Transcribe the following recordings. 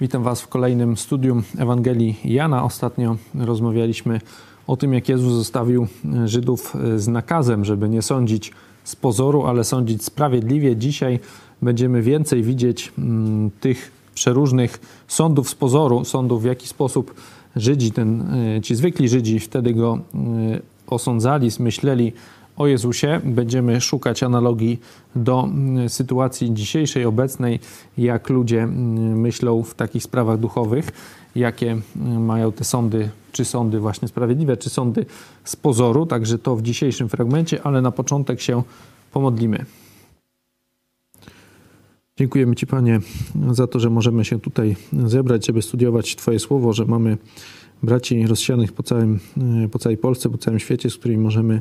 Witam Was w kolejnym studium Ewangelii Jana. Ostatnio rozmawialiśmy o tym, jak Jezus zostawił Żydów z nakazem, żeby nie sądzić z pozoru, ale sądzić sprawiedliwie. Dzisiaj będziemy więcej widzieć mm, tych przeróżnych sądów z pozoru, sądów w jaki sposób Żydzi, ten, e, ci zwykli Żydzi wtedy go e, osądzali, myśleli o Jezusie. Będziemy szukać analogii do mm, sytuacji dzisiejszej, obecnej, jak ludzie mm, myślą w takich sprawach duchowych, jakie mm, mają te sądy, czy sądy właśnie sprawiedliwe, czy sądy z pozoru. Także to w dzisiejszym fragmencie, ale na początek się pomodlimy. Dziękujemy Ci, Panie, za to, że możemy się tutaj zebrać, żeby studiować Twoje słowo, że mamy braci rozsianych po, całym, po całej Polsce, po całym świecie, z którymi możemy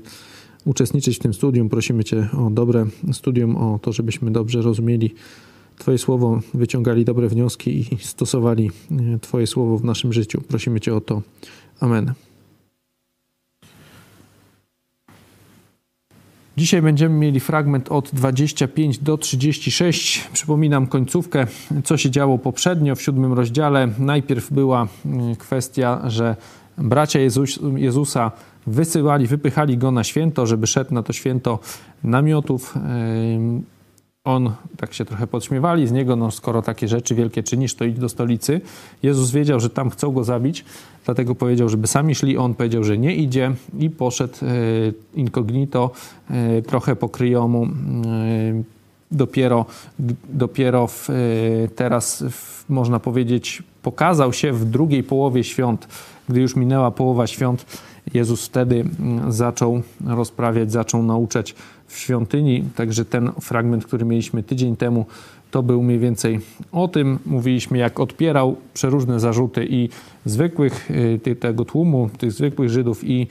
uczestniczyć w tym studium. Prosimy Cię o dobre studium, o to, żebyśmy dobrze rozumieli Twoje słowo, wyciągali dobre wnioski i stosowali e, Twoje słowo w naszym życiu. Prosimy Cię o to. Amen. Dzisiaj będziemy mieli fragment od 25 do 36. Przypominam końcówkę, co się działo poprzednio w siódmym rozdziale. Najpierw była e, kwestia, że bracia Jezus, Jezusa wysyłali, wypychali go na święto, żeby szedł na to święto namiotów. On, tak się trochę podśmiewali z niego, no skoro takie rzeczy wielkie czynisz, to idź do stolicy. Jezus wiedział, że tam chcą go zabić, dlatego powiedział, żeby sami szli. On powiedział, że nie idzie i poszedł e, incognito, e, trochę pokryją mu dopiero, dopiero w, teraz, w, można powiedzieć, pokazał się w drugiej połowie świąt, gdy już minęła połowa świąt Jezus wtedy mm, zaczął rozprawiać, zaczął nauczać w świątyni. Także ten fragment, który mieliśmy tydzień temu, to był mniej więcej o tym. Mówiliśmy, jak odpierał przeróżne zarzuty i zwykłych y, tego tłumu, tych zwykłych Żydów i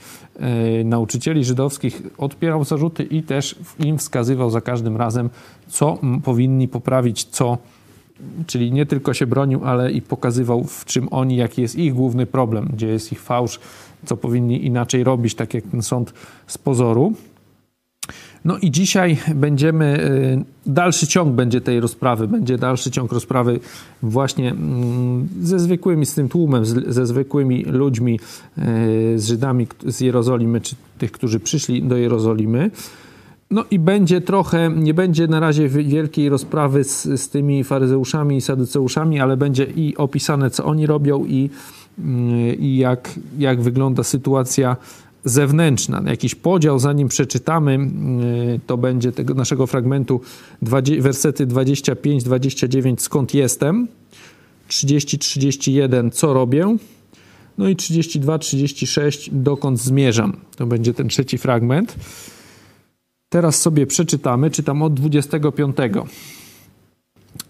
y, nauczycieli żydowskich, odpierał zarzuty i też im wskazywał za każdym razem, co powinni poprawić, co czyli nie tylko się bronił, ale i pokazywał, w czym oni, jaki jest ich główny problem, gdzie jest ich fałsz, co powinni inaczej robić, tak jak ten sąd z pozoru. No i dzisiaj będziemy, y, dalszy ciąg będzie tej rozprawy, będzie dalszy ciąg rozprawy właśnie mm, ze zwykłymi, z tym tłumem, ze zwykłymi ludźmi, y, z Żydami z Jerozolimy, czy tych, którzy przyszli do Jerozolimy. No i będzie trochę, nie będzie na razie wielkiej rozprawy z, z tymi faryzeuszami i saduceuszami, ale będzie i opisane, co oni robią i i jak, jak wygląda sytuacja zewnętrzna. Jakiś podział, zanim przeczytamy, to będzie tego naszego fragmentu wersety 25-29 skąd jestem, 30-31 co robię, no i 32-36 dokąd zmierzam. To będzie ten trzeci fragment. Teraz sobie przeczytamy, czytam od 25.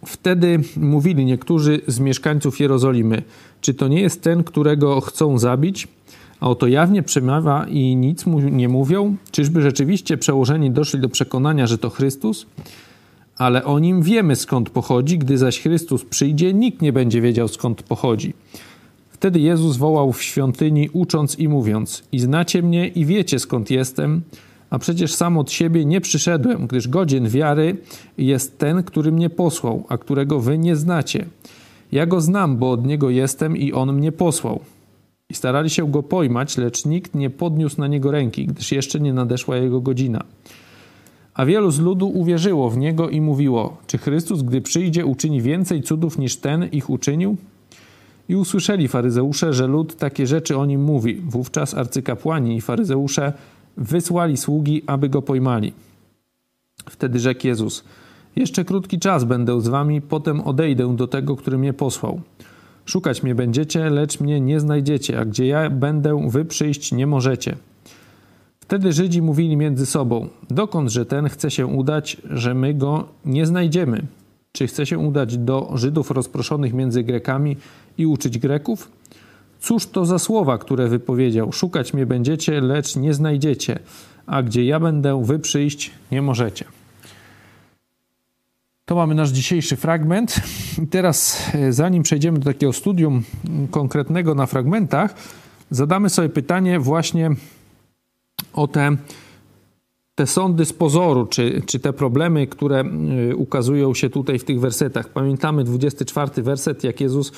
Wtedy mówili niektórzy z mieszkańców Jerozolimy, czy to nie jest ten, którego chcą zabić? A oto jawnie przemawia i nic mu nie mówią? Czyżby rzeczywiście przełożeni doszli do przekonania, że to Chrystus? Ale o nim wiemy skąd pochodzi, gdy zaś Chrystus przyjdzie, nikt nie będzie wiedział skąd pochodzi. Wtedy Jezus wołał w świątyni, ucząc i mówiąc: I znacie mnie i wiecie skąd jestem, a przecież sam od siebie nie przyszedłem, gdyż godzien wiary jest ten, który mnie posłał, a którego wy nie znacie. Ja go znam, bo od niego jestem i on mnie posłał. I starali się go pojmać, lecz nikt nie podniósł na niego ręki, gdyż jeszcze nie nadeszła jego godzina. A wielu z ludu uwierzyło w niego i mówiło: Czy Chrystus, gdy przyjdzie, uczyni więcej cudów niż ten ich uczynił? I usłyszeli faryzeusze, że lud takie rzeczy o nim mówi. Wówczas arcykapłani i faryzeusze wysłali sługi, aby go pojmali. Wtedy rzekł Jezus: Jeszcze krótki czas będę z wami, potem odejdę do tego, który mnie posłał. Szukać mnie będziecie, lecz mnie nie znajdziecie, a gdzie ja będę, wy przyjść nie możecie. Wtedy Żydzi mówili między sobą: Dokądże ten chce się udać, że my go nie znajdziemy? Czy chce się udać do Żydów rozproszonych między Grekami i uczyć Greków? Cóż to za słowa, które wypowiedział? Szukać mnie będziecie, lecz nie znajdziecie, a gdzie ja będę, wy przyjść nie możecie. To mamy nasz dzisiejszy fragment. I teraz, e, zanim przejdziemy do takiego studium konkretnego na fragmentach, zadamy sobie pytanie właśnie o te te sądy z pozoru, czy, czy te problemy, które y, ukazują się tutaj w tych wersetach. Pamiętamy 24 werset, jak Jezus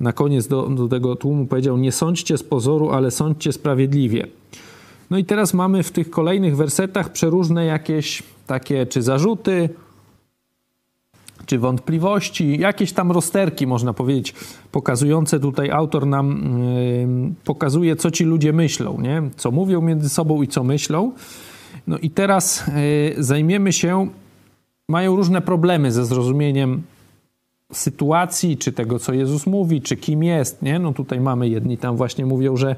na koniec do, do tego tłumu powiedział: Nie sądźcie z pozoru, ale sądźcie sprawiedliwie. No i teraz mamy w tych kolejnych wersetach przeróżne jakieś takie czy zarzuty, czy wątpliwości, jakieś tam rozterki, można powiedzieć, pokazujące tutaj autor nam yy, pokazuje, co ci ludzie myślą, nie? co mówią między sobą i co myślą. No i teraz yy, zajmiemy się, mają różne problemy ze zrozumieniem sytuacji, czy tego, co Jezus mówi, czy kim jest, nie? No tutaj mamy, jedni tam właśnie mówią, że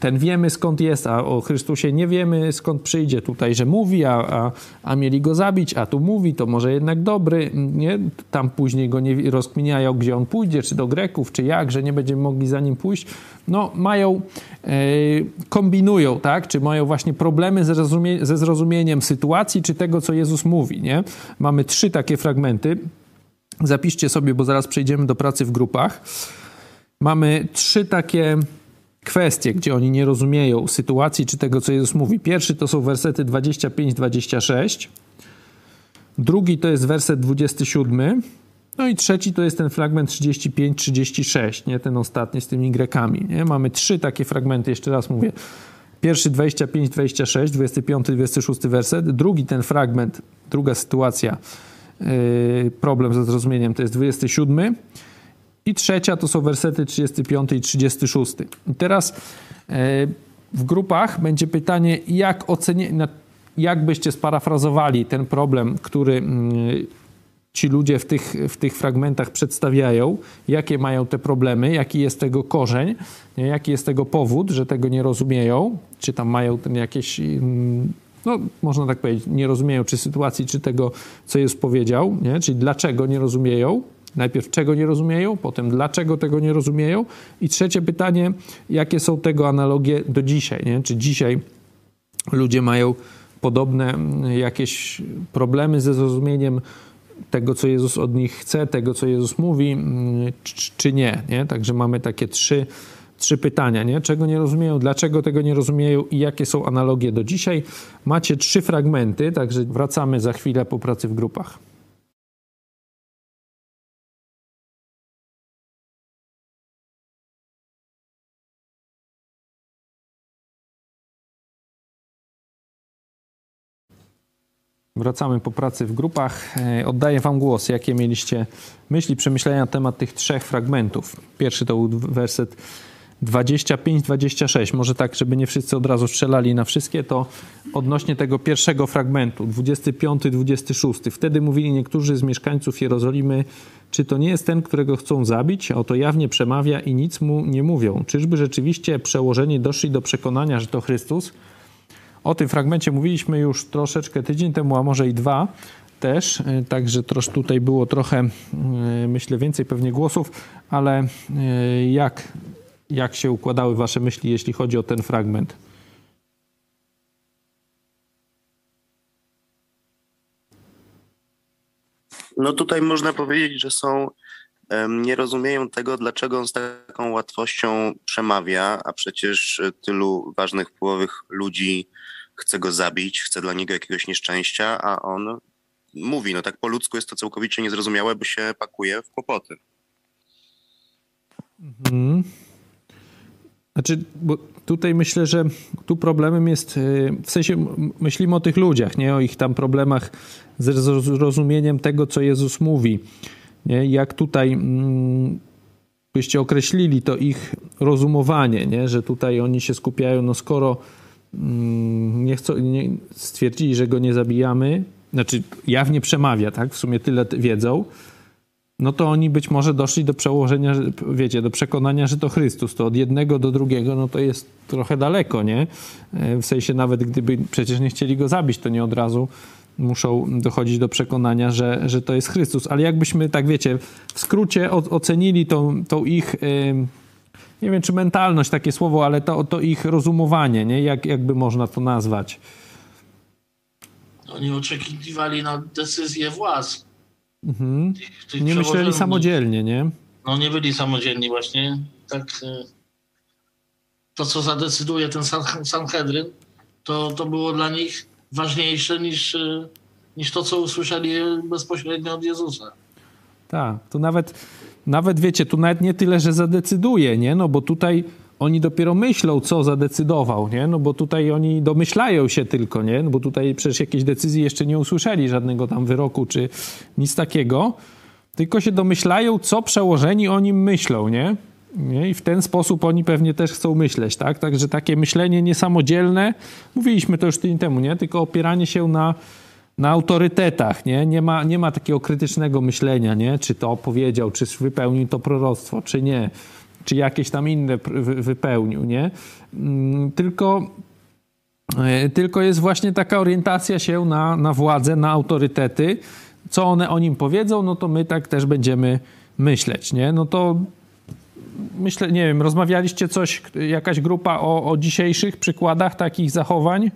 ten wiemy skąd jest, a o Chrystusie nie wiemy skąd przyjdzie. Tutaj, że mówi, a, a, a mieli go zabić, a tu mówi, to może jednak dobry, nie? Tam później go nie rozkminiają, gdzie on pójdzie, czy do Greków, czy jak, że nie będziemy mogli za nim pójść. No mają, e, kombinują, tak? Czy mają właśnie problemy ze, zrozumie ze zrozumieniem sytuacji, czy tego, co Jezus mówi, nie? Mamy trzy takie fragmenty. Zapiszcie sobie, bo zaraz przejdziemy do pracy w grupach. Mamy trzy takie kwestie, gdzie oni nie rozumieją sytuacji czy tego, co Jezus mówi. Pierwszy to są wersety 25-26. Drugi to jest werset 27. No i trzeci to jest ten fragment 35-36, nie? ten ostatni z tymi Grekami. Nie? Mamy trzy takie fragmenty, jeszcze raz mówię. Pierwszy 25-26, 25-26 werset. Drugi ten fragment, druga sytuacja, problem ze zrozumieniem, to jest 27. I trzecia to są wersety 35 i 36. I teraz e, w grupach będzie pytanie, jak ocenić, jak byście sparafrazowali ten problem, który mm, ci ludzie w tych, w tych fragmentach przedstawiają, jakie mają te problemy, jaki jest tego korzeń, jaki jest tego powód, że tego nie rozumieją, czy tam mają jakieś, mm, no można tak powiedzieć, nie rozumieją czy sytuacji, czy tego, co jest powiedział, nie? czyli dlaczego nie rozumieją, Najpierw czego nie rozumieją, potem dlaczego tego nie rozumieją i trzecie pytanie, jakie są tego analogie do dzisiaj, nie? Czy dzisiaj ludzie mają podobne mm, jakieś problemy ze zrozumieniem tego, co Jezus od nich chce, tego, co Jezus mówi, mm, czy nie, nie? Także mamy takie trzy, trzy pytania, nie? Czego nie rozumieją, dlaczego tego nie rozumieją i jakie są analogie do dzisiaj. Macie trzy fragmenty, także wracamy za chwilę po pracy w grupach. Wracamy po pracy w grupach. E, oddaję Wam głos. Jakie mieliście myśli, przemyślenia na temat tych trzech fragmentów? Pierwszy to był werset 25-26. Może tak, żeby nie wszyscy od razu strzelali na wszystkie, to odnośnie tego pierwszego fragmentu, 25-26. Wtedy mówili niektórzy z mieszkańców Jerozolimy, czy to nie jest ten, którego chcą zabić? Oto jawnie przemawia i nic mu nie mówią. Czyżby rzeczywiście przełożeni doszli do przekonania, że to Chrystus? O tym fragmencie mówiliśmy już troszeczkę tydzień temu, a może i dwa też, e, także trosz tutaj było trochę, e, myślę, więcej pewnie głosów, ale e, jak, jak się układały wasze myśli, jeśli chodzi o ten fragment? No tutaj można powiedzieć, że są, nie rozumieją tego, dlaczego on z taką łatwością przemawia, a przecież tylu ważnych wpływowych ludzi chce go zabić, chce dla niego jakiegoś nieszczęścia, a on mówi, no tak po ludzku jest to całkowicie niezrozumiałe, bo się pakuje w kłopoty. Mhm. Znaczy, bo tutaj myślę, że tu problemem jest, y, w sensie myślimy o tych ludziach, nie o ich tam problemach z zrozumieniem tego, co Jezus mówi. Nie? Jak tutaj mm, byście określili to ich rozumowanie, nie? że tutaj oni się skupiają, no skoro Mm, nie, chcą, nie stwierdzili, że go nie zabijamy, znaczy jawnie przemawia, tak? W sumie tyle wiedzą, no to oni być może doszli do przełożenia, wiecie, do przekonania, że to Chrystus. To od jednego do drugiego, no to jest trochę daleko, nie? E, w sensie nawet gdyby przecież nie chcieli go zabić, to nie od razu muszą dochodzić do przekonania, że, że to jest Chrystus. Ale jakbyśmy, tak wiecie, w skrócie ocenili tą, tą ich nie wiem czy mentalność takie słowo, ale to, to ich rozumowanie, nie? Jak, jakby można to nazwać. Oni oczekiwali na decyzję władz. Mhm. Tych, nie myśleli samodzielnie, nie? No nie byli samodzielni właśnie. Tak, e, to, co zadecyduje ten Sanhedryn, to, to było dla nich ważniejsze niż, e, niż to, co usłyszeli bezpośrednio od Jezusa. Tak, to nawet, nawet wiecie, tu nawet nie tyle, że zadecyduje, nie? No bo tutaj oni dopiero myślą, co zadecydował, nie? No bo tutaj oni domyślają się tylko, nie? No bo tutaj przecież jakieś decyzji jeszcze nie usłyszeli, żadnego tam wyroku czy nic takiego, tylko się domyślają, co przełożeni o nim myślą, nie? nie? I w ten sposób oni pewnie też chcą myśleć, tak? Także takie myślenie niesamodzielne, mówiliśmy to już tydzień temu, nie? Tylko opieranie się na, na autorytetach, nie? Nie ma, nie ma takiego krytycznego myślenia, nie? Czy to powiedział, czy wypełnił to proroctwo, czy nie czy jakieś tam inne wypełnił, nie? Mm, tylko, e, tylko jest właśnie taka orientacja się na, na władzę, na autorytety. Co one o nim powiedzą, no to my tak też będziemy myśleć, nie? No to myślę, nie wiem, rozmawialiście coś, jakaś grupa o, o dzisiejszych przykładach takich zachowań?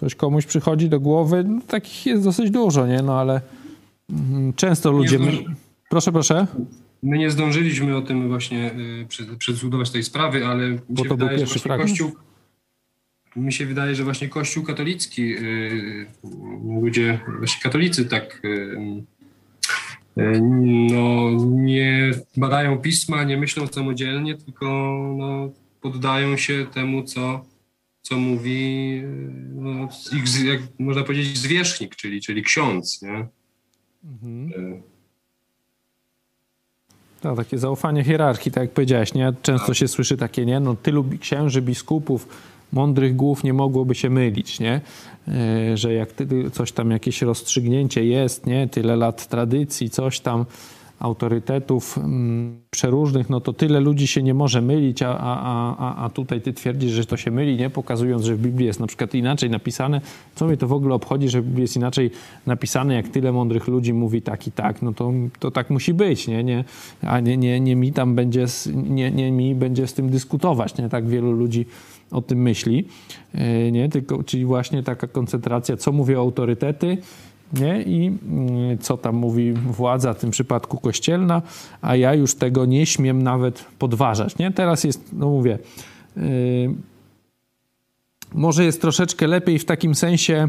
Coś komuś przychodzi do głowy, no, takich jest dosyć dużo, nie? No ale mm, często ludzie... My... Proszę, proszę. My nie zdążyliśmy o tym właśnie y, przedyskutować tej sprawy, ale mi Bo się to wydaje, był że właśnie Kościół... Mi się wydaje, że właśnie Kościół katolicki, y, ludzie, właśnie katolicy tak y, no, nie badają pisma, nie myślą samodzielnie, tylko no, poddają się temu, co co mówi no, ich, jak można powiedzieć, zwierzchnik, czyli, czyli ksiądz. Nie? Mhm. E. To takie zaufanie hierarchii, tak jak powiedziałeś, nie? Często tak. się słyszy takie, nie? No tylu księży, biskupów, mądrych głów nie mogłoby się mylić, nie? E, że jak coś tam, jakieś rozstrzygnięcie jest, nie? Tyle lat tradycji, coś tam, autorytetów mm, przeróżnych, no to tyle ludzi się nie może mylić, a, a, a, a tutaj ty twierdzisz, że to się myli, nie? Pokazując, że w Biblii jest na przykład inaczej napisane. Co mnie to w ogóle obchodzi, że w Biblii jest inaczej napisane, jak tyle mądrych ludzi mówi tak i tak, no to, to tak musi być, nie? nie a nie, nie, nie mi tam będzie, nie, nie mi będzie z tym dyskutować, nie? Tak wielu ludzi o tym myśli, e, nie? Tylko, czyli właśnie taka koncentracja, co mówią autorytety, nie? I mm, co tam mówi władza, w tym przypadku kościelna, a ja już tego nie śmiem nawet podważać. Nie? Teraz jest, no mówię, yy, może jest troszeczkę lepiej w takim sensie,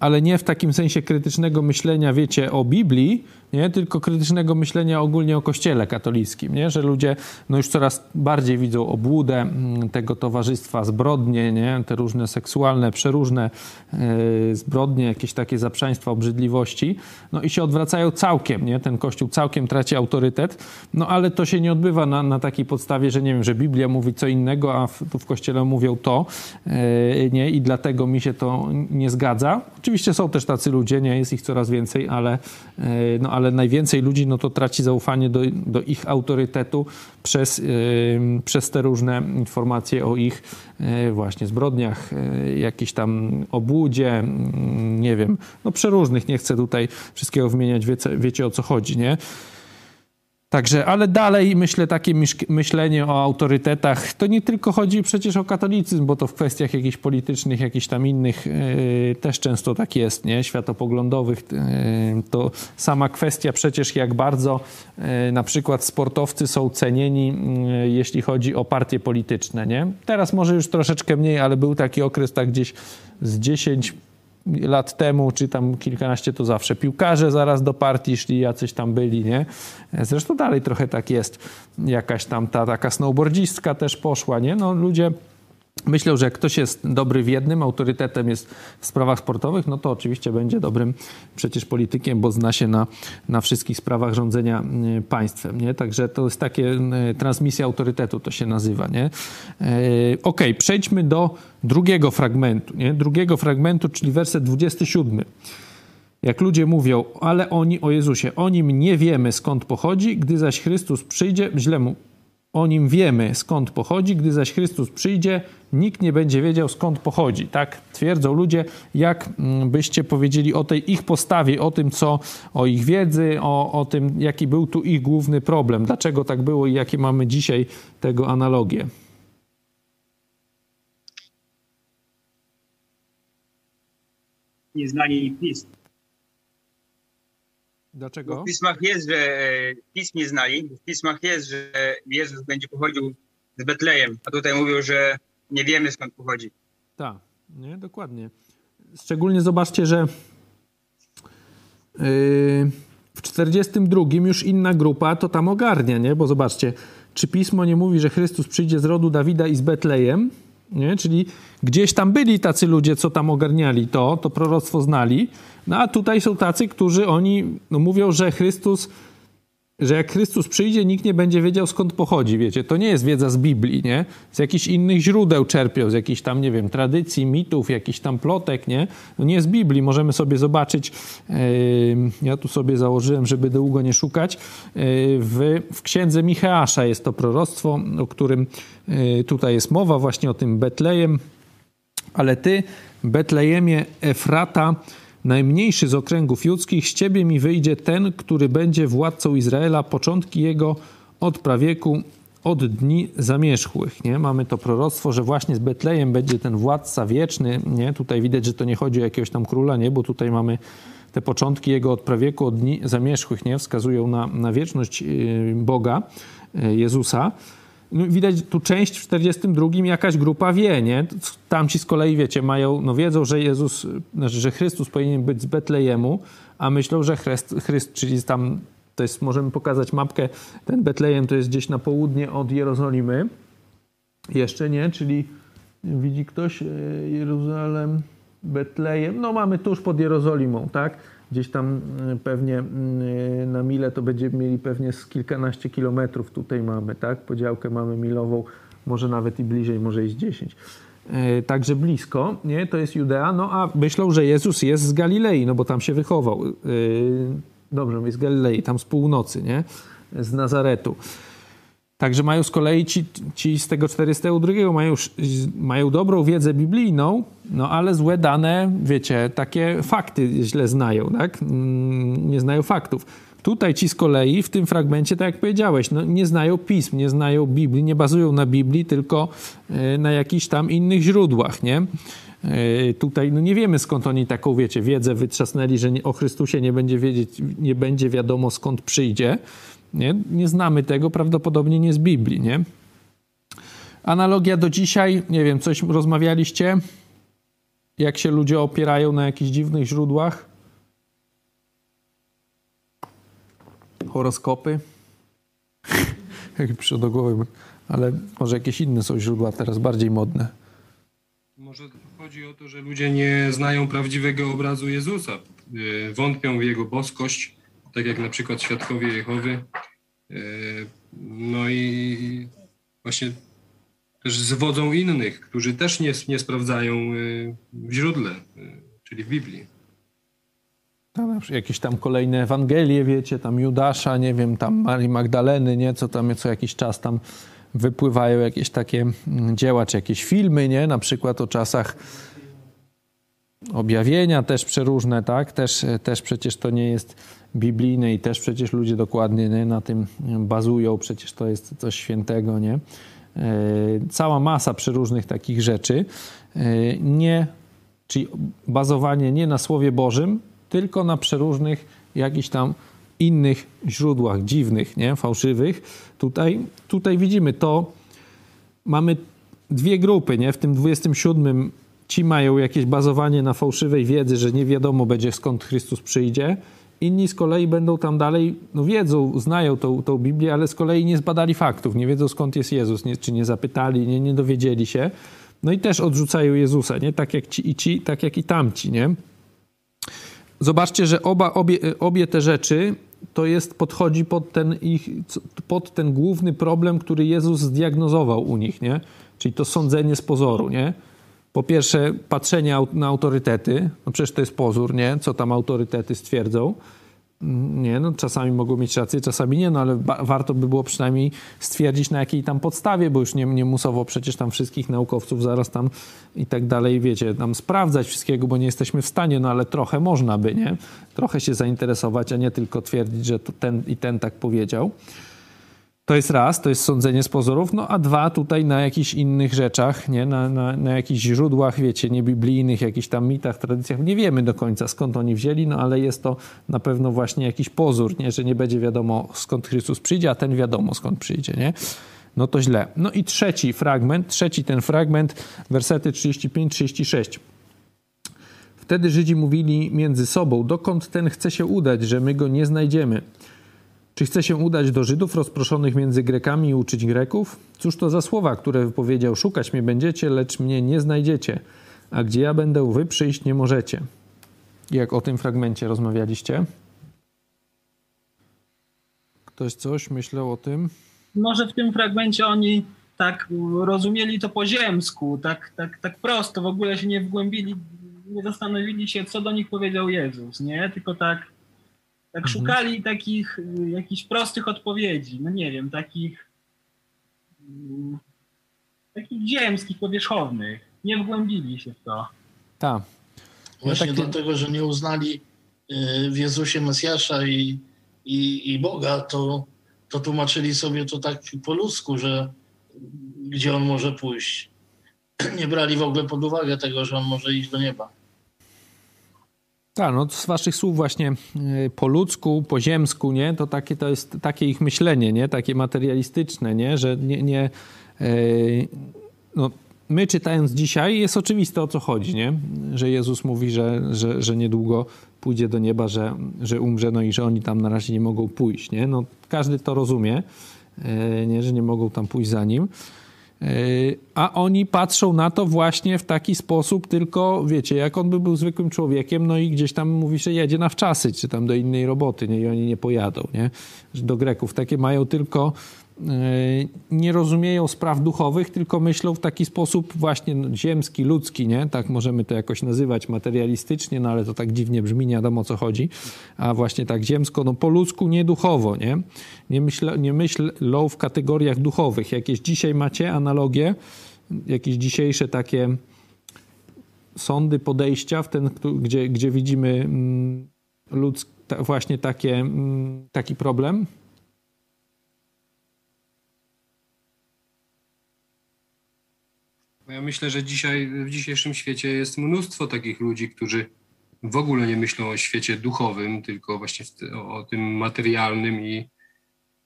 ale nie w takim sensie krytycznego myślenia, wiecie, o Biblii, nie? tylko krytycznego myślenia ogólnie o Kościele katolickim, nie? że ludzie no już coraz bardziej widzą obłudę mm, tego towarzystwa, zbrodnie, nie? te różne seksualne, przeróżne yy, zbrodnie, jakieś takie zaprzaństwa, obrzydliwości, no i się odwracają całkiem, nie? ten Kościół całkiem traci autorytet, no ale to się nie odbywa na, na takiej podstawie, że nie wiem, że Biblia mówi co innego, a w, tu w Kościele mówią to, yy, nie? i dlatego mi się to nie zgadza. Oczywiście są też tacy ludzie, nie? Jest ich coraz więcej, ale, yy, no ale najwięcej ludzi no to traci zaufanie do, do ich autorytetu przez, yy, przez te różne informacje o ich yy, właśnie zbrodniach, jakiejś tam obłudzie, nie wiem, no przeróżnych, nie chcę tutaj wszystkiego wymieniać, wiecie, wiecie o co chodzi, nie? Także, ale dalej myślę, takie myślenie o autorytetach, to nie tylko chodzi przecież o katolicyzm, bo to w kwestiach jakichś politycznych, jakichś tam innych yy, też często tak jest, nie? Światopoglądowych. Yy, to sama kwestia przecież jak bardzo yy, na przykład sportowcy są cenieni, jeśli chodzi o partie polityczne, nie? Teraz może już troszeczkę mniej, ale był taki okres tak gdzieś z 10 lat temu, czy tam kilkanaście, to zawsze piłkarze zaraz do partii szli, jacyś tam byli, nie? Zresztą dalej trochę tak jest. Jakaś tam ta taka snowboardzistka też poszła, nie? No ludzie Myślę, że jak ktoś jest dobry w jednym, autorytetem jest w sprawach sportowych, no to oczywiście będzie dobrym przecież politykiem, bo zna się na, na wszystkich sprawach rządzenia y, państwem. Nie? Także to jest takie y, transmisja autorytetu, to się nazywa. Nie? Y, ok, przejdźmy do drugiego fragmentu. Nie? Drugiego fragmentu, czyli werset 27. Jak ludzie mówią, ale oni o Jezusie, o nim nie wiemy skąd pochodzi, gdy zaś Chrystus przyjdzie, źle mu o nim wiemy skąd pochodzi, gdy zaś Chrystus przyjdzie, nikt nie będzie wiedział skąd pochodzi. Tak twierdzą ludzie, jak mm, byście powiedzieli o tej ich postawie, o tym, co o ich wiedzy, o, o tym, jaki był tu ich główny problem, dlaczego tak było i jakie mamy dzisiaj tego analogie. Nieznanie ich pism. Dlaczego? Bo w pismach jest, że e, pism nie znali. W pismach jest, że Jezus będzie pochodził z Betlejem, a tutaj mówią, że nie wiemy skąd pochodzi. Tak, nie, dokładnie. Szczególnie zobaczcie, że yy, w 42 już inna grupa to tam ogarnia, nie? Bo zobaczcie, czy pismo nie mówi, że Chrystus przyjdzie z rodu Dawida i z Betlejem? Nie? Czyli gdzieś tam byli tacy ludzie, co tam ogarniali to, to proroctwo znali. No a tutaj są tacy, którzy oni no, mówią, że Chrystus że jak Chrystus przyjdzie, nikt nie będzie wiedział skąd pochodzi, wiecie. To nie jest wiedza z Biblii, nie? Z jakichś innych źródeł czerpią, z jakichś tam, nie wiem, tradycji, mitów, jakichś tam plotek, nie? No nie z Biblii. Możemy sobie zobaczyć, yy, ja tu sobie założyłem, żeby długo nie szukać, yy, w, w księdze Micheasza jest to proroctwo, o którym yy, tutaj jest mowa, właśnie o tym Betlejem. Ale ty, Betlejemie Efrata, najmniejszy z okręgów judzkich, z ciebie mi wyjdzie ten, który będzie władcą Izraela, początki jego od prawieku, od dni zamierzchłych. Nie? Mamy to proroctwo, że właśnie z Betlejem będzie ten władca wieczny. Nie? Tutaj widać, że to nie chodzi o jakiegoś tam króla, nie? bo tutaj mamy te początki jego od prawieku, od dni zamierzchłych, nie? wskazują na, na wieczność y, Boga, y, Jezusa. No, widać tu część w 42 jakaś grupa wie, nie? Tamci z kolei, wiecie, mają, no wiedzą, że Jezus, znaczy, że Chrystus powinien być z Betlejemu, a myślą, że Chryst, Chryst czyli tam, to jest, możemy pokazać mapkę, ten Betlejem to jest gdzieś na południe od Jerozolimy. Jeszcze nie, czyli widzi ktoś e, Jeruzalem, Betlejem, no mamy tuż pod Jerozolimą, tak? Gdzieś tam y, pewnie y, na mile to będziemy mieli pewnie z kilkanaście kilometrów tutaj mamy, tak? Podziałkę mamy milową, może nawet i bliżej, może i z 10. Y, także blisko, nie? To jest Judea, no a myślą, że Jezus jest z Galilei, no bo tam się wychował. Dobrze, jest z Galilei, tam z północy, nie? Z Nazaretu. Także mają z kolei ci, ci z tego 402 mają, mają dobrą wiedzę biblijną, no ale złe dane, wiecie, takie fakty źle znają, tak? Mm, nie znają faktów. Tutaj ci z kolei w tym fragmencie, tak jak powiedziałeś, no, nie znają pism, nie znają Biblii, nie bazują na Biblii, tylko e, na jakichś tam innych źródłach, nie? E, tutaj no nie wiemy skąd oni taką, wiecie, wiedzę wytrzasnęli, że o Chrystusie nie będzie wiedzieć, nie będzie wiadomo skąd przyjdzie. Nie? nie znamy tego, prawdopodobnie nie z Biblii. Nie? Analogia do dzisiaj, nie wiem, coś rozmawialiście? Jak się ludzie opierają na jakichś dziwnych źródłach? Horoskopy? Jak przyszło do głowy, ale może jakieś inne są źródła teraz bardziej modne. Może chodzi o to, że ludzie nie znają prawdziwego obrazu Jezusa. Y, wątpią w jego boskość, tak jak na przykład świadkowie Jehowy. E, no i właśnie też zwodzą innych, którzy też nie, nie sprawdzają e, w źródle, e, czyli w Biblii. jakieś tam kolejne Ewangelie, wiecie, tam Judasza, nie wiem, tam Marii Magdaleny, nie, co tam co jakiś czas tam wypływają jakieś takie mm, dzieła, czy jakieś filmy, nie, na przykład o czasach objawienia też przeróżne, tak? Też, też przecież to nie jest biblijne i też przecież ludzie dokładnie nie, na tym bazują, przecież to jest coś świętego, nie? E, cała masa przeróżnych takich rzeczy. E, nie, czyli bazowanie nie na Słowie Bożym, tylko na przeróżnych jakichś tam innych źródłach, dziwnych, nie? fałszywych. Tutaj, tutaj widzimy to. Mamy dwie grupy, nie? W tym 27 ci mają jakieś bazowanie na fałszywej wiedzy, że nie wiadomo będzie skąd Chrystus przyjdzie. Inni z kolei będą tam dalej, no wiedzą, znają tą, tą Biblię, ale z kolei nie zbadali faktów, nie wiedzą skąd jest Jezus, nie, czy nie zapytali, nie, nie dowiedzieli się. No i też odrzucają Jezusa, nie? Tak jak ci i ci, tak jak i tamci, nie? Zobaczcie, że oba, obie, obie te rzeczy to jest, podchodzi pod ten ich, pod ten główny problem, który Jezus zdiagnozował u nich, nie? Czyli to sądzenie z pozoru, nie? Po pierwsze patrzenie na autorytety, no przecież to jest pozór, nie? Co tam autorytety stwierdzą. Mm, nie, no czasami mogą mieć rację, czasami nie, no ale warto by było przynajmniej stwierdzić na jakiej tam podstawie, bo już nie, nie musowo przecież tam wszystkich naukowców zaraz tam i tak dalej, wiecie, tam sprawdzać wszystkiego, bo nie jesteśmy w stanie, no ale trochę można by, nie? Trochę się zainteresować, a nie tylko twierdzić, że ten i ten tak powiedział. To jest raz, to jest sądzenie z pozorów, no a dwa tutaj na jakichś innych rzeczach, nie? Na, na, na jakichś źródłach, wiecie, niebiblijnych, jakichś tam mitach, tradycjach. Nie wiemy do końca skąd oni wzięli, no ale jest to na pewno właśnie jakiś pozór, nie? Że nie będzie wiadomo skąd Chrystus przyjdzie, a ten wiadomo skąd przyjdzie, nie? No to źle. No i trzeci fragment, trzeci ten fragment, wersety 35-36. Wtedy Żydzi mówili między sobą, dokąd ten chce się udać, że my go nie znajdziemy. Czy chce się udać do Żydów rozproszonych między Grekami i uczyć Greków? Cóż to za słowa, które wypowiedział: Szukać mnie będziecie, lecz mnie nie znajdziecie, a gdzie ja będę, wy przyjść nie możecie. Jak o tym fragmencie rozmawialiście? Ktoś coś myślał o tym? Może w tym fragmencie oni tak rozumieli to po ziemsku, tak, tak, tak prosto, w ogóle się nie wgłębili, nie zastanowili się, co do nich powiedział Jezus, nie? Tylko tak tak mhm. szukali takich y, jakichś prostych odpowiedzi, no nie wiem, takich y, takich ziemskich, powierzchownych. Nie wgłębili się w to. Tak. Właśnie takie... dlatego, że nie uznali y, w Jezusie Mesjasza i, i, i Boga, to, to tłumaczyli sobie to tak po ludzku, że gdzie on może pójść. Nie brali w ogóle pod uwagę tego, że on może iść do nieba. Tak, no z waszych słów właśnie e, po ludzku, po ziemsku, nie? To takie to jest takie ich myślenie, nie? Takie materialistyczne, nie? Że nie, nie yy, no, my czytając dzisiaj jest oczywiste o co chodzi, nie? Że Jezus mówi, że, że, że niedługo pójdzie do nieba, że, że umrze, no i że oni tam na razie nie mogą pójść, nie? No każdy to rozumie, yy, nie? Że nie mogą tam pójść za nim. Yy, a oni patrzą na to właśnie w taki sposób, tylko wiecie, jak on by był zwykłym człowiekiem, no i gdzieś tam mówi, że jedzie na wczasy, czy tam do innej roboty, nie? i oni nie pojadą, nie? Do Greków. Takie mają tylko nie rozumieją spraw duchowych, tylko myślą w taki sposób właśnie ziemski, ludzki, nie? Tak możemy to jakoś nazywać materialistycznie, no ale to tak dziwnie brzmi, nie wiadomo o co chodzi. A właśnie tak ziemsko, no po ludzku, nie duchowo, nie? Nie, myśl, nie myślą w kategoriach duchowych. Jakieś dzisiaj macie analogie, jakieś dzisiejsze takie sądy, podejścia, w ten, gdzie, gdzie widzimy mm, ludz, właśnie takie, mm, taki problem? Ja myślę, że dzisiaj w dzisiejszym świecie jest mnóstwo takich ludzi, którzy w ogóle nie myślą o świecie duchowym, tylko właśnie o, tym materialnym i,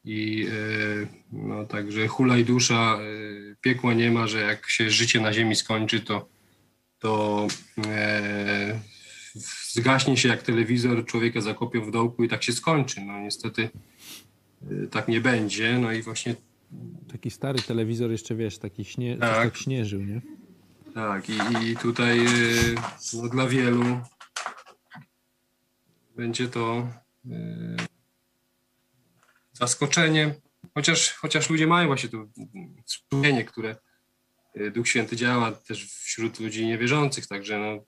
i e, no, także hulaj dusza, e, piekła nie ma, że jak się życie na ziemi skończy, to, to e, zgaśnie się jak telewizor, człowieka zakopią w dołku i tak się skończy. No niestety e, tak nie będzie. No i właśnie Taki stary telewizor jeszcze, wiesz, taki śnie, tak. tak śnieżył, nie? Tak, i, i tutaj y, no, dla wielu będzie to y, zaskoczenie, chociaż, chociaż ludzie mają właśnie to strumienie, które y, Duch Święty działa też wśród ludzi niewierzących, także no,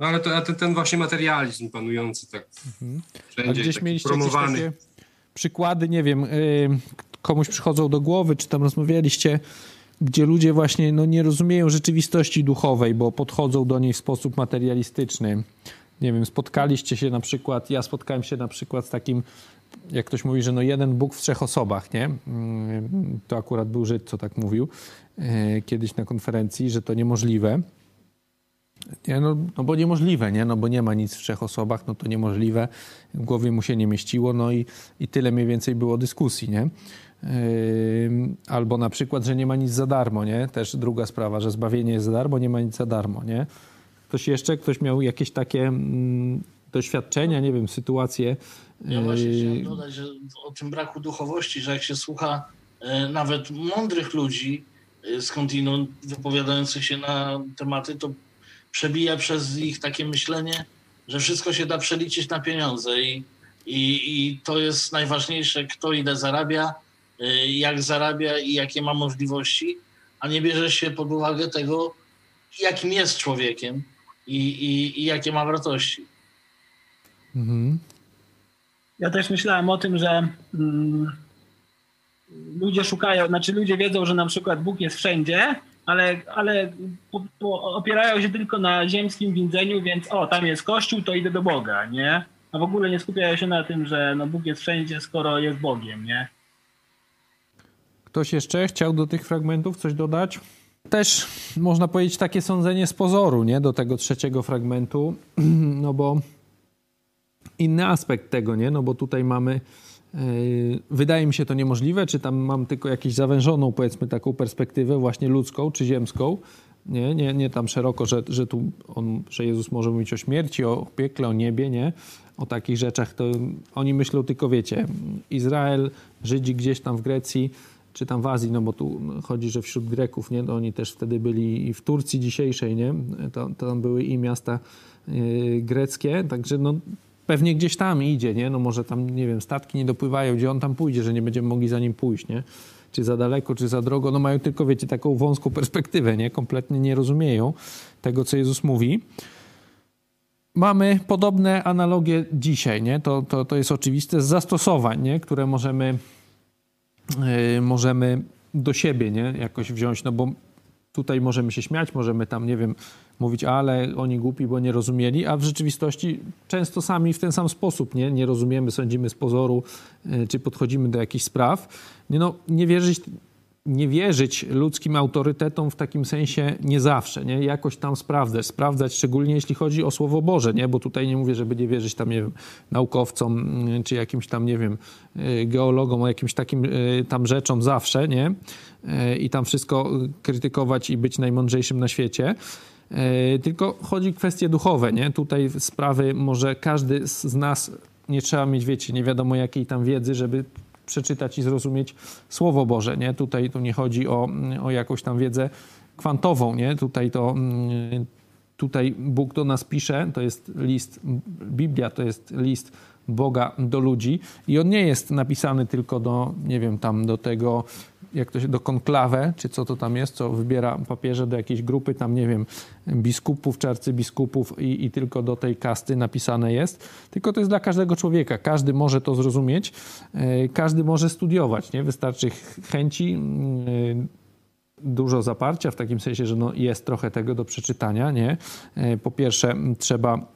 no ale to, ten, ten właśnie materializm panujący tak mhm. wszędzie, gdzieś mieliście promowany. Takie przykłady, nie wiem, y, komuś przychodzą do głowy, czy tam rozmawialiście, gdzie ludzie właśnie no, nie rozumieją rzeczywistości duchowej, bo podchodzą do niej w sposób materialistyczny. Nie wiem, spotkaliście się na przykład, ja spotkałem się na przykład z takim, jak ktoś mówi, że no jeden Bóg w trzech osobach, nie? Mm, to akurat był Żyd, co tak mówił y, kiedyś na konferencji, że to niemożliwe. Nie, no, no bo niemożliwe, nie? No bo nie ma nic w trzech osobach, no to niemożliwe. W głowie mu się nie mieściło, no i, i tyle mniej więcej było dyskusji, nie? Yy, albo na przykład, że nie ma nic za darmo, nie? Też druga sprawa, że zbawienie jest za darmo, nie ma nic za darmo, nie? Ktoś jeszcze, ktoś miał jakieś takie mm, doświadczenia, nie wiem, sytuacje. Ja właśnie yy, chciałem dodać, że o tym braku duchowości, że jak się słucha e, nawet mądrych ludzi e, skądinąd wypowiadających się na tematy, to przebija przez ich takie myślenie, że wszystko się da przeliczyć na pieniądze i, i, i to jest najważniejsze, kto ile zarabia, y, jak zarabia i jakie ma możliwości, a nie bierze się pod uwagę tego, jakim jest człowiekiem i, i, i jakie ma wartości. Mhm. Ja też myślałem o tym, że mm, ludzie szukają, znaczy ludzie wiedzą, że na przykład Bóg jest wszędzie, ale, ale opierają się tylko na ziemskim widzeniu, więc o, tam jest kościół, to idę do Boga, nie? a w ogóle nie skupiają się na tym, że no Bóg jest wszędzie, skoro jest Bogiem, nie? Ktoś jeszcze chciał do tych fragmentów coś dodać? Też można powiedzieć takie sądzenie z pozoru, nie? Do tego trzeciego fragmentu, no bo inny aspekt tego, nie? No bo tutaj mamy wydaje mi się to niemożliwe, czy tam mam tylko jakąś zawężoną, powiedzmy, taką perspektywę właśnie ludzką czy ziemską. Nie, nie, nie tam szeroko, że, że tu on, że Jezus może mówić o śmierci, o piekle, o niebie, nie? O takich rzeczach, to oni myślą tylko, wiecie, Izrael, Żydzi gdzieś tam w Grecji, czy tam w Azji, no bo tu chodzi, że wśród Greków, nie? To oni też wtedy byli i w Turcji dzisiejszej, nie? To, to tam były i miasta yy, greckie, także no pewnie gdzieś tam idzie, nie? No może tam, nie wiem, statki nie dopływają, gdzie on tam pójdzie, że nie będziemy mogli za nim pójść, nie? Czy za daleko, czy za drogo. No mają tylko, wiecie, taką wąską perspektywę, nie? Kompletnie nie rozumieją tego, co Jezus mówi. Mamy podobne analogie dzisiaj, nie? To, to, to jest oczywiste z zastosowań, nie? Które możemy, yy, możemy do siebie, nie? Jakoś wziąć, no bo tutaj możemy się śmiać, możemy tam, nie wiem, mówić, ale oni głupi, bo nie rozumieli, a w rzeczywistości często sami w ten sam sposób nie, nie rozumiemy, sądzimy z pozoru, e, czy podchodzimy do jakichś spraw. Nie, no, nie wierzyć nie wierzyć ludzkim autorytetom w takim sensie nie zawsze, nie? Jakoś tam sprawdzać, sprawdzać, szczególnie jeśli chodzi o Słowo Boże, nie? Bo tutaj nie mówię, żeby nie wierzyć tam, nie wiem, naukowcom, mm, czy jakimś tam, nie wiem, e, geologom, o jakimś takim tam rzeczom zawsze, nie? I tam wszystko krytykować i być najmądrzejszym na świecie. E, tylko chodzi o kwestie duchowe, nie? Tutaj sprawy może każdy z nas, nie trzeba mieć, wiecie, nie wiadomo jakiej tam wiedzy, żeby przeczytać i zrozumieć Słowo Boże, nie? Tutaj tu nie chodzi o, o jakąś tam wiedzę kwantową, nie? Tutaj to mm, tutaj Bóg do nas pisze, to jest list, Biblia to jest list Boga do ludzi i on nie jest napisany tylko do, nie wiem, tam do tego jak to się, do konklawę, czy co to tam jest, co wybiera papieże do jakiejś grupy, tam nie wiem, biskupów czy arcybiskupów i, i tylko do tej kasty napisane jest, tylko to jest dla każdego człowieka. Każdy może to zrozumieć, e, każdy może studiować, nie? Wystarczy chęci, e, dużo zaparcia, w takim sensie, że no jest trochę tego do przeczytania, nie? E, po pierwsze trzeba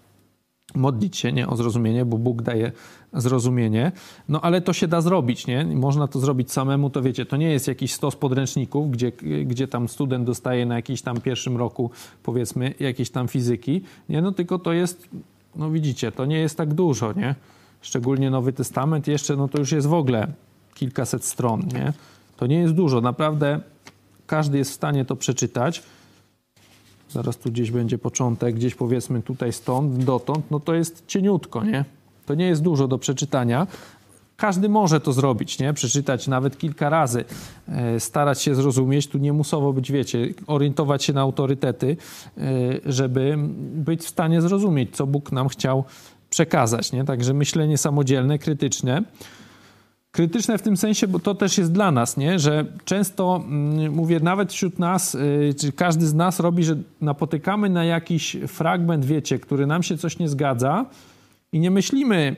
modlić się nie, o zrozumienie, bo Bóg daje zrozumienie. No ale to się da zrobić, nie? Można to zrobić samemu, to wiecie, to nie jest jakiś stos podręczników, gdzie, gdzie tam student dostaje na jakimś tam pierwszym roku, powiedzmy, jakieś tam fizyki, nie? No tylko to jest, no widzicie, to nie jest tak dużo, nie? Szczególnie Nowy Testament jeszcze, no to już jest w ogóle kilkaset stron, nie? To nie jest dużo, naprawdę każdy jest w stanie to przeczytać zaraz tu gdzieś będzie początek, gdzieś powiedzmy tutaj stąd, dotąd, no to jest cieniutko, nie? To nie jest dużo do przeczytania. Każdy może to zrobić, nie? Przeczytać nawet kilka razy, e, starać się zrozumieć. Tu nie musowo być, wiecie, orientować się na autorytety, e, żeby być w stanie zrozumieć, co Bóg nam chciał przekazać, nie? Także myślenie samodzielne, krytyczne krytyczne w tym sensie, bo to też jest dla nas, nie? że często, mm, mówię, nawet wśród nas, y, czy każdy z nas robi, że napotykamy na jakiś fragment, wiecie, który nam się coś nie zgadza i nie myślimy,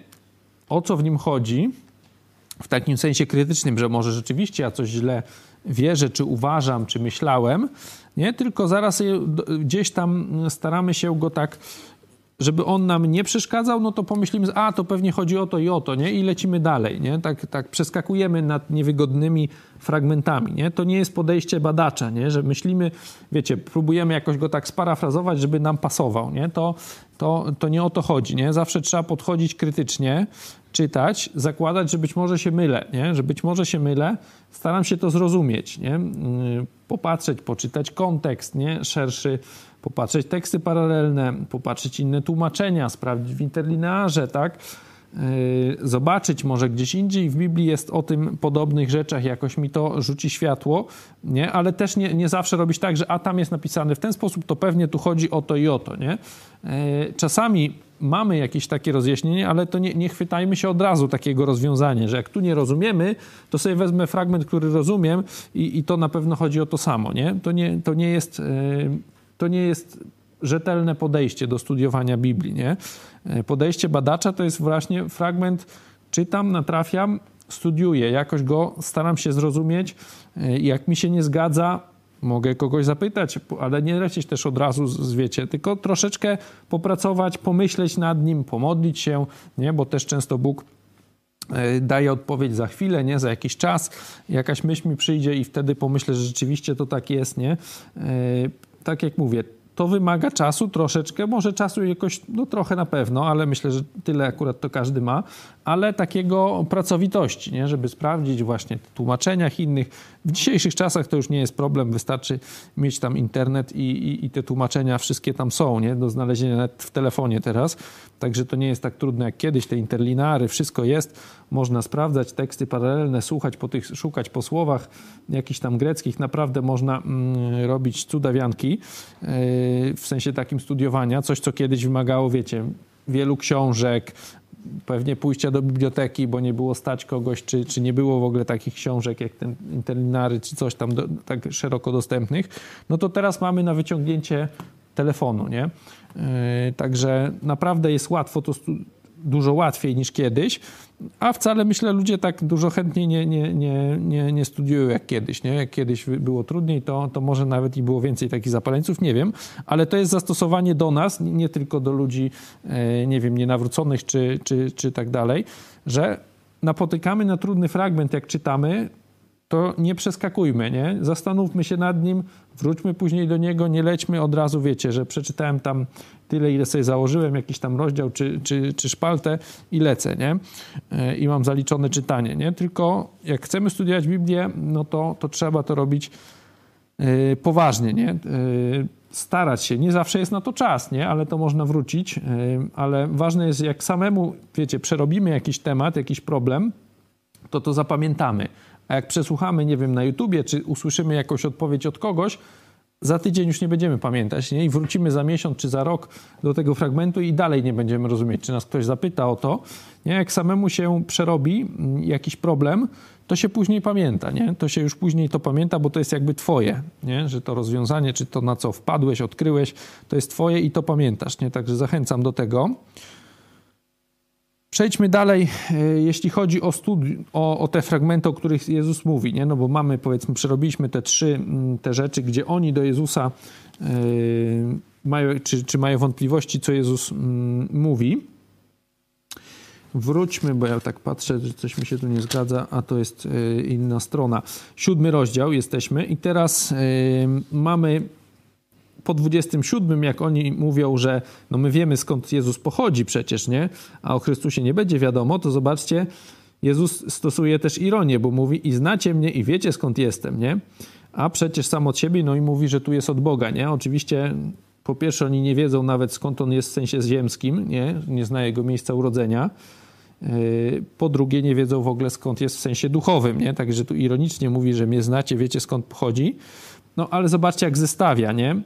o co w nim chodzi, w takim sensie krytycznym, że może rzeczywiście ja coś źle wierzę, czy uważam, czy myślałem, nie? Tylko zaraz gdzieś tam staramy się go tak żeby on nam nie przeszkadzał, no to pomyślimy, a to pewnie chodzi o to i o to, nie? I lecimy dalej, nie? Tak, tak przeskakujemy nad niewygodnymi fragmentami, nie? To nie jest podejście badacza, nie? Że myślimy, wiecie, próbujemy jakoś go tak sparafrazować, żeby nam pasował, nie? To, to, to nie o to chodzi, nie? Zawsze trzeba podchodzić krytycznie, czytać, zakładać, że być może się mylę, nie? Że być może się mylę, staram się to zrozumieć, nie? Yy, popatrzeć, poczytać kontekst, nie? Szerszy, popatrzeć teksty paralelne, popatrzeć inne tłumaczenia, sprawdzić w interlinearze, tak? Yy, zobaczyć może gdzieś indziej w Biblii jest o tym podobnych rzeczach, jakoś mi to rzuci światło, nie? ale też nie, nie zawsze robić tak, że a tam jest napisane w ten sposób, to pewnie tu chodzi o to i o to. Nie? Yy, czasami mamy jakieś takie rozjaśnienie, ale to nie, nie chwytajmy się od razu takiego rozwiązania, że jak tu nie rozumiemy, to sobie wezmę fragment, który rozumiem i, i to na pewno chodzi o to samo. Nie? To, nie, to nie jest... Yy, to nie jest rzetelne podejście do studiowania Biblii. Nie? E, podejście badacza to jest właśnie fragment, czytam, natrafiam, studiuję, jakoś go staram się zrozumieć. E, jak mi się nie zgadza, mogę kogoś zapytać, ale nie lecieć też od razu z wiecie, tylko troszeczkę popracować, pomyśleć nad nim, pomodlić się, nie? bo też często Bóg e, daje odpowiedź za chwilę, nie? Za jakiś czas, jakaś myśl mi przyjdzie i wtedy pomyślę, że rzeczywiście to tak jest, nie? Tak jak mówię, to wymaga czasu troszeczkę, może czasu jakoś, no trochę na pewno, ale myślę, że tyle akurat to każdy ma, ale takiego pracowitości, nie? żeby sprawdzić właśnie w tłumaczeniach innych. W dzisiejszych czasach to już nie jest problem, wystarczy mieć tam internet i, i, i te tłumaczenia wszystkie tam są, nie? do znalezienia nawet w telefonie teraz, także to nie jest tak trudne jak kiedyś, te interlinary, wszystko jest, można sprawdzać teksty paralelne, słuchać po tych, szukać po słowach jakichś tam greckich, naprawdę można mm, robić cudawianki yy, w sensie takim studiowania, coś co kiedyś wymagało, wiecie, wielu książek, pewnie pójścia do biblioteki, bo nie było stać kogoś, czy, czy nie było w ogóle takich książek jak ten interlinary, czy coś tam do, tak szeroko dostępnych, no to teraz mamy na wyciągnięcie telefonu, nie? Yy, także naprawdę jest łatwo to dużo łatwiej niż kiedyś, a wcale myślę ludzie tak dużo chętniej nie, nie, nie, nie, nie studiują jak kiedyś. Nie? Jak kiedyś było trudniej, to, to może nawet i było więcej takich zapaleńców, nie wiem, ale to jest zastosowanie do nas, nie tylko do ludzi, e, nie wiem, nienawróconych czy, czy, czy tak dalej, że napotykamy na trudny fragment, jak czytamy, to nie przeskakujmy, nie? Zastanówmy się nad nim, wróćmy później do niego, nie lećmy od razu, wiecie, że przeczytałem tam tyle, ile sobie założyłem, jakiś tam rozdział czy, czy, czy szpaltę i lecę, nie? E, I mam zaliczone czytanie, nie? Tylko jak chcemy studiować Biblię, no to, to trzeba to robić yy, poważnie, nie? Yy, starać się. Nie zawsze jest na to czas, nie? Ale to można wrócić. Ale ważne jest, jak samemu, wiecie, przerobimy jakiś temat, jakiś problem, to to zapamiętamy. A jak przesłuchamy, nie wiem, na YouTubie, czy usłyszymy jakąś odpowiedź od kogoś, za tydzień już nie będziemy pamiętać nie? i wrócimy za miesiąc czy za rok do tego fragmentu i dalej nie będziemy rozumieć, czy nas ktoś zapyta o to. Nie? Jak samemu się przerobi mm, jakiś problem, to się później pamięta, nie? To się już później to pamięta, bo to jest jakby twoje, nie? Że to rozwiązanie, czy to na co wpadłeś, odkryłeś, to jest twoje i to pamiętasz, nie? Także zachęcam do tego. Przejdźmy dalej, e, jeśli chodzi o, studi- o, o, te fragmenty, o których Jezus mówi, nie? no bo mamy, powiedzmy, przerobiliśmy te trzy mm, te rzeczy, gdzie oni do Jezusa yy, mają, czy, czy mają wątpliwości, co Jezus yy, mówi. Wróćmy, bo ja tak patrzę, że coś mi się tu nie zgadza, a to jest yy, inna strona. Siódmy rozdział jesteśmy i teraz mamy po 27, jak oni mówią, że no my wiemy skąd Jezus pochodzi przecież, nie? A o Chrystusie nie będzie wiadomo, to zobaczcie, Jezus stosuje też ironię, bo mówi i znacie mnie i wiecie skąd jestem, nie? A przecież sam od siebie, no i mówi, że tu jest od Boga, nie? Oczywiście po pierwsze oni nie wiedzą nawet skąd on jest w sensie ziemskim, nie? Nie zna jego miejsca urodzenia. Yy, po drugie nie wiedzą w ogóle skąd jest w sensie duchowym, nie? Także tu ironicznie mówi, że mnie znacie, wiecie skąd pochodzi. No ale zobaczcie jak zestawia, nie?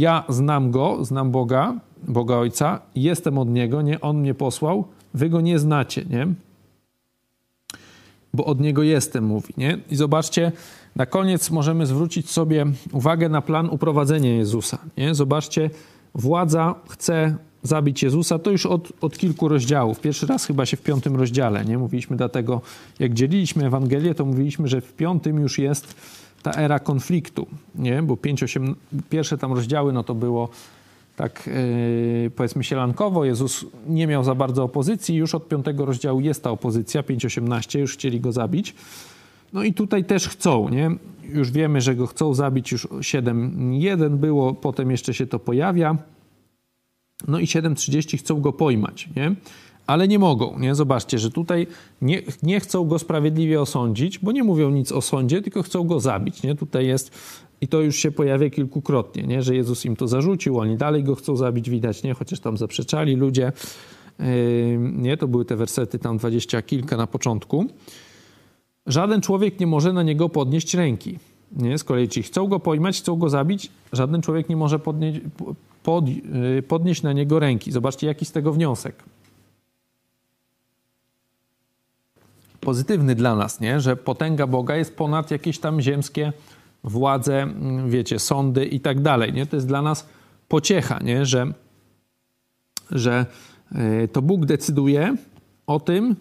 Ja znam go, znam Boga, Boga Ojca, jestem od Niego, nie? On mnie posłał, wy go nie znacie, nie? Bo od Niego jestem, mówi, nie? I zobaczcie, na koniec możemy zwrócić sobie uwagę na plan uprowadzenia Jezusa, nie? Zobaczcie, władza chce zabić Jezusa, to już od, od kilku rozdziałów. Pierwszy raz chyba się w piątym rozdziale, nie? Mówiliśmy dlatego, jak dzieliliśmy Ewangelię, to mówiliśmy, że w piątym już jest ta era konfliktu, nie? Bo 5, 8, pierwsze tam rozdziały, no to było tak yy, powiedzmy sielankowo, Jezus nie miał za bardzo opozycji, już od piątego rozdziału jest ta opozycja, 5-18, już chcieli go zabić. No i tutaj też chcą, nie? Już wiemy, że go chcą zabić, już 7-1 było, potem jeszcze się to pojawia. No i 7.30 chcą go pojmać, nie? Ale nie mogą. Nie? Zobaczcie, że tutaj nie, nie chcą go sprawiedliwie osądzić, bo nie mówią nic o sądzie, tylko chcą go zabić. Nie? Tutaj jest, i to już się pojawia kilkukrotnie, nie? że Jezus im to zarzucił, oni dalej go chcą zabić, widać, nie? chociaż tam zaprzeczali ludzie. Yy, nie, to były te wersety tam dwadzieścia kilka na początku. Żaden człowiek nie może na niego podnieść ręki. Nie? Z kolei ci chcą go pojmać, chcą go zabić, żaden człowiek nie może podnieść, pod, yy, podnieść na niego ręki. Zobaczcie, jaki z tego wniosek. Pozytywny dla nas, nie? że potęga Boga jest ponad jakieś tam ziemskie władze, mm, wiecie, sądy i tak dalej. Nie? To jest dla nas pociecha, nie? Że, że e, to Bóg decyduje o tym,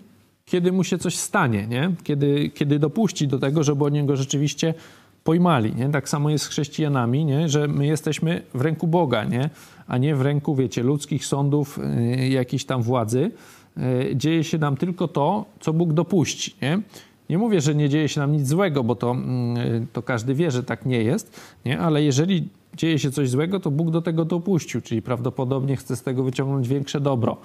kiedy mu się coś stanie, nie? Kiedy, kiedy dopuści do tego, żeby o niego rzeczywiście pojmali. Nie? Tak samo jest z chrześcijanami, nie? że my jesteśmy w ręku Boga, nie? a nie w ręku, wiecie, ludzkich sądów, yy, jakiejś tam władzy. Yy, dzieje się nam tylko to, co Bóg dopuści. Nie? Nie mówię, że nie dzieje się nam nic złego, bo to, yy, to każdy wie, że tak nie jest, nie? ale jeżeli dzieje się coś złego, to Bóg do tego dopuścił, czyli prawdopodobnie chce z tego wyciągnąć większe dobro.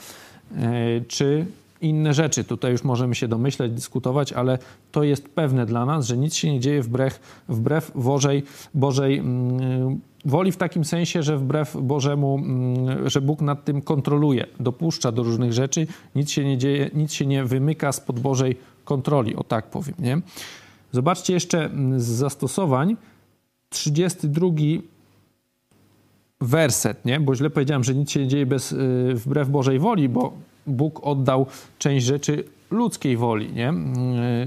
Yy, czy inne rzeczy. Tutaj już możemy się domyśleć, dyskutować, ale to jest pewne dla nas, że nic się nie dzieje wbrew, wbrew Bożej, Bożej mm, woli w takim sensie, że wbrew Bożemu, mm, że Bóg nad tym kontroluje, dopuszcza do różnych rzeczy, nic się nie dzieje, nic się nie wymyka spod Bożej kontroli, o tak powiem, nie? Zobaczcie jeszcze mm, z zastosowań 32 werset, nie? Bo źle powiedziałem, że nic się nie dzieje bez, y, wbrew Bożej woli, bo Bóg oddał część rzeczy ludzkiej woli, nie?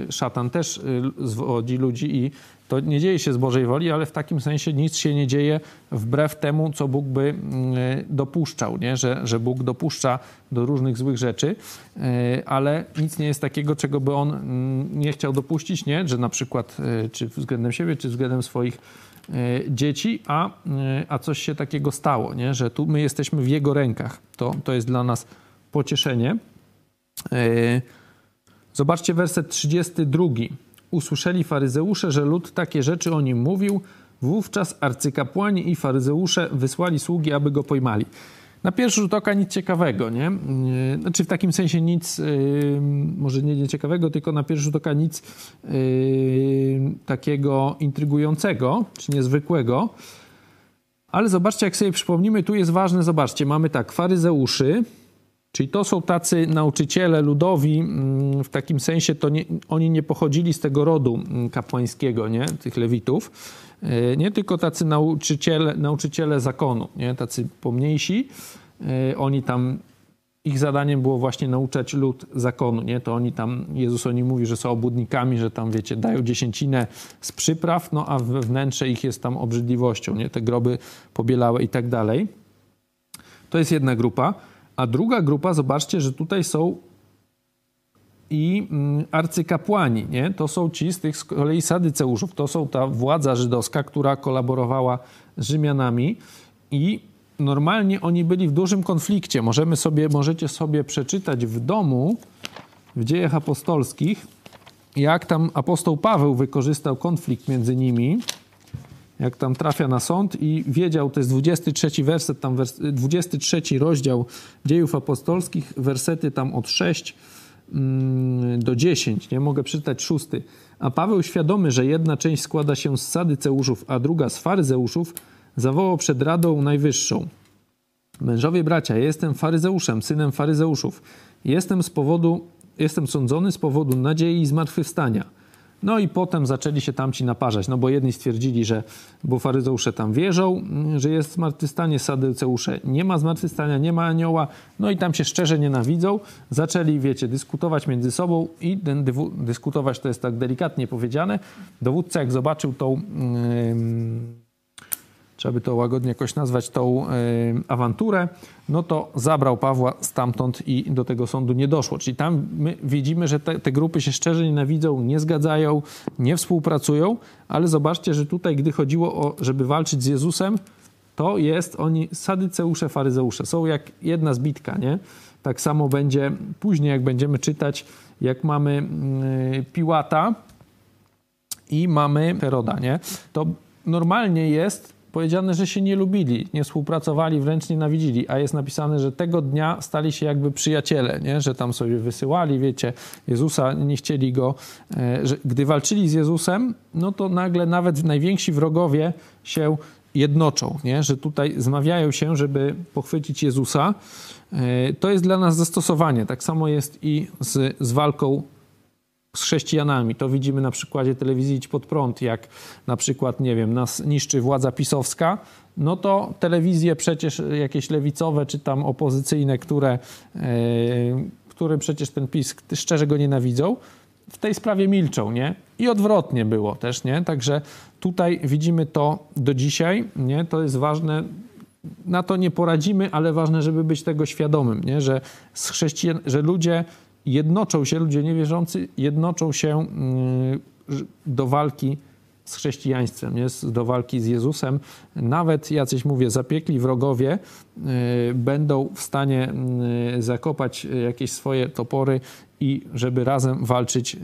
Y, szatan też y, zwodzi ludzi i to nie dzieje się z Bożej woli, ale w takim sensie nic się nie dzieje wbrew temu, co Bóg by dopuszczał, nie? Że, że Bóg dopuszcza do różnych złych rzeczy, ale nic nie jest takiego, czego by On mm, nie chciał dopuścić, nie? Że na przykład czy względem siebie, czy względem swoich dzieci, a, a coś się takiego stało, nie? że tu my jesteśmy w Jego rękach. To, to jest dla nas pocieszenie. E, zobaczcie werset 32. Usłyszeli faryzeusze, że lud takie rzeczy o nim mówił. Wówczas arcykapłani i faryzeusze wysłali sługi, aby go pojmali. Na pierwszy rzut oka nic ciekawego, nie? Yy, znaczy w takim sensie nic, yy, może nie nieciekawego, tylko na pierwszy rzut oka nic takiego intrygującego, czy niezwykłego. Ale zobaczcie, jak sobie przypomnimy, tu jest ważne, zobaczcie, mamy tak, faryzeuszy, czyli to są tacy nauczyciele ludowi, mm, w takim sensie to nie, oni nie pochodzili z tego rodu mm, kapłańskiego, nie? tych lewitów, E, nie tylko tacy nauczyciele, nauczyciele zakonu, nie? tacy pomniejsi, e, oni tam, ich zadaniem było właśnie nauczać lud zakonu, nie? To oni tam, Jezus o nich mówi, że są obudnikami, że tam, wiecie, dają dziesięcinę z przypraw, no a wewnętrze ich jest tam obrzydliwością, nie? Te groby pobielałe i tak dalej. To jest jedna grupa. A druga grupa, zobaczcie, że tutaj są i mm, arcykapłani, nie? To są ci z tych z kolei sadyceuszów, to są ta władza żydowska, która kolaborowała z Rzymianami i normalnie oni byli w dużym konflikcie. Możemy sobie, możecie sobie przeczytać w domu, w dziejach apostolskich, jak tam apostoł Paweł wykorzystał konflikt między nimi, jak tam trafia na sąd i wiedział, to jest 23 werset, tam 23 rozdział dziejów apostolskich, wersety tam od 6 Mm, do 10, nie mogę przeczytać szósty. A Paweł, świadomy, że jedna część składa się z sadyceuszów, a druga z faryzeuszów, zawołał przed Radą Najwyższą. Mężowie bracia, jestem faryzeuszem, synem faryzeuszów. Jestem z powodu, jestem sądzony z powodu nadziei i zmartwychwstania. No i potem zaczęli się tamci naparzać, no bo jedni stwierdzili, że bo faryzeusze tam wierzą, że jest zmartwychwstanie, sadyceusze nie ma zmartwychwstania, nie ma anioła, no i tam się szczerze nienawidzą. Zaczęli, wiecie, dyskutować między sobą i ten dyskutować to jest tak delikatnie powiedziane. Dowódca jak zobaczył tą... Yy, trzeba by to łagodnie jakoś nazwać, tą y, awanturę, no to zabrał Pawła stamtąd i do tego sądu nie doszło. Czyli tam my widzimy, że te, te grupy się szczerze nienawidzą, nie zgadzają, nie współpracują, ale zobaczcie, że tutaj, gdy chodziło o, żeby walczyć z Jezusem, to jest oni sadyceusze, faryzeusze. Są jak jedna zbitka, nie? Tak samo będzie później, jak będziemy czytać, jak mamy y, Piłata i mamy Heroda, nie? To normalnie jest powiedziane, że się nie lubili, nie współpracowali, wręcz nienawidzili, a jest napisane, że tego dnia stali się jakby przyjaciele, nie? że tam sobie wysyłali, wiecie, Jezusa, nie chcieli go, e, że gdy walczyli z Jezusem, no to nagle nawet najwięksi wrogowie się jednoczą, nie? że tutaj zmawiają się, żeby pochwycić Jezusa. E, to jest dla nas zastosowanie. Tak samo jest i z, z walką z chrześcijanami. To widzimy na przykładzie telewizji Idź Pod Prąd, jak na przykład, nie wiem, nas niszczy władza pisowska, no to telewizje przecież jakieś lewicowe czy tam opozycyjne, które, yy, które przecież ten PiS szczerze go nienawidzą, w tej sprawie milczą, nie? I odwrotnie było też, nie? Także tutaj widzimy to do dzisiaj, nie? To jest ważne, na to nie poradzimy, ale ważne, żeby być tego świadomym, nie? Że, z chrześcijan, że ludzie jednoczą się, ludzie niewierzący jednoczą się mm, do walki z chrześcijaństwem, nie? do walki z Jezusem. Nawet jacyś, mówię, zapiekli wrogowie y, będą w stanie y, zakopać jakieś swoje topory i żeby razem walczyć y,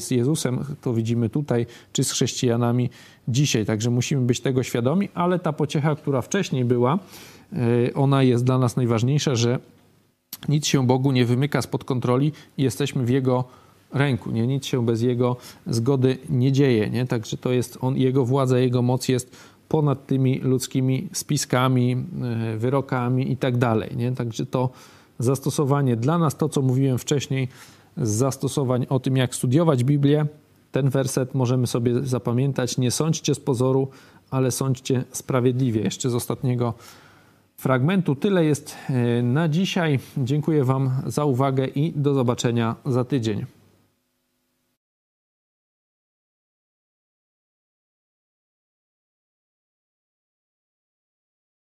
z Jezusem, to widzimy tutaj, czy z chrześcijanami dzisiaj. Także musimy być tego świadomi, ale ta pociecha, która wcześniej była, ona jest dla nas najważniejsza, że nic się Bogu nie wymyka spod kontroli i jesteśmy w Jego ręku. Nie? Nic się bez Jego zgody nie dzieje. Nie? Także to jest on, Jego władza, Jego moc jest ponad tymi ludzkimi spiskami, e, wyrokami i tak dalej. Nie? Także to zastosowanie dla nas, to co mówiłem wcześniej, z zastosowań o tym, jak studiować Biblię, ten werset możemy sobie zapamiętać. Nie sądźcie z pozoru, ale sądźcie sprawiedliwie. Jeszcze z ostatniego fragmentu tyle jest e, na dzisiaj. Dziękuję Wam za uwagę i do zobaczenia za tydzień.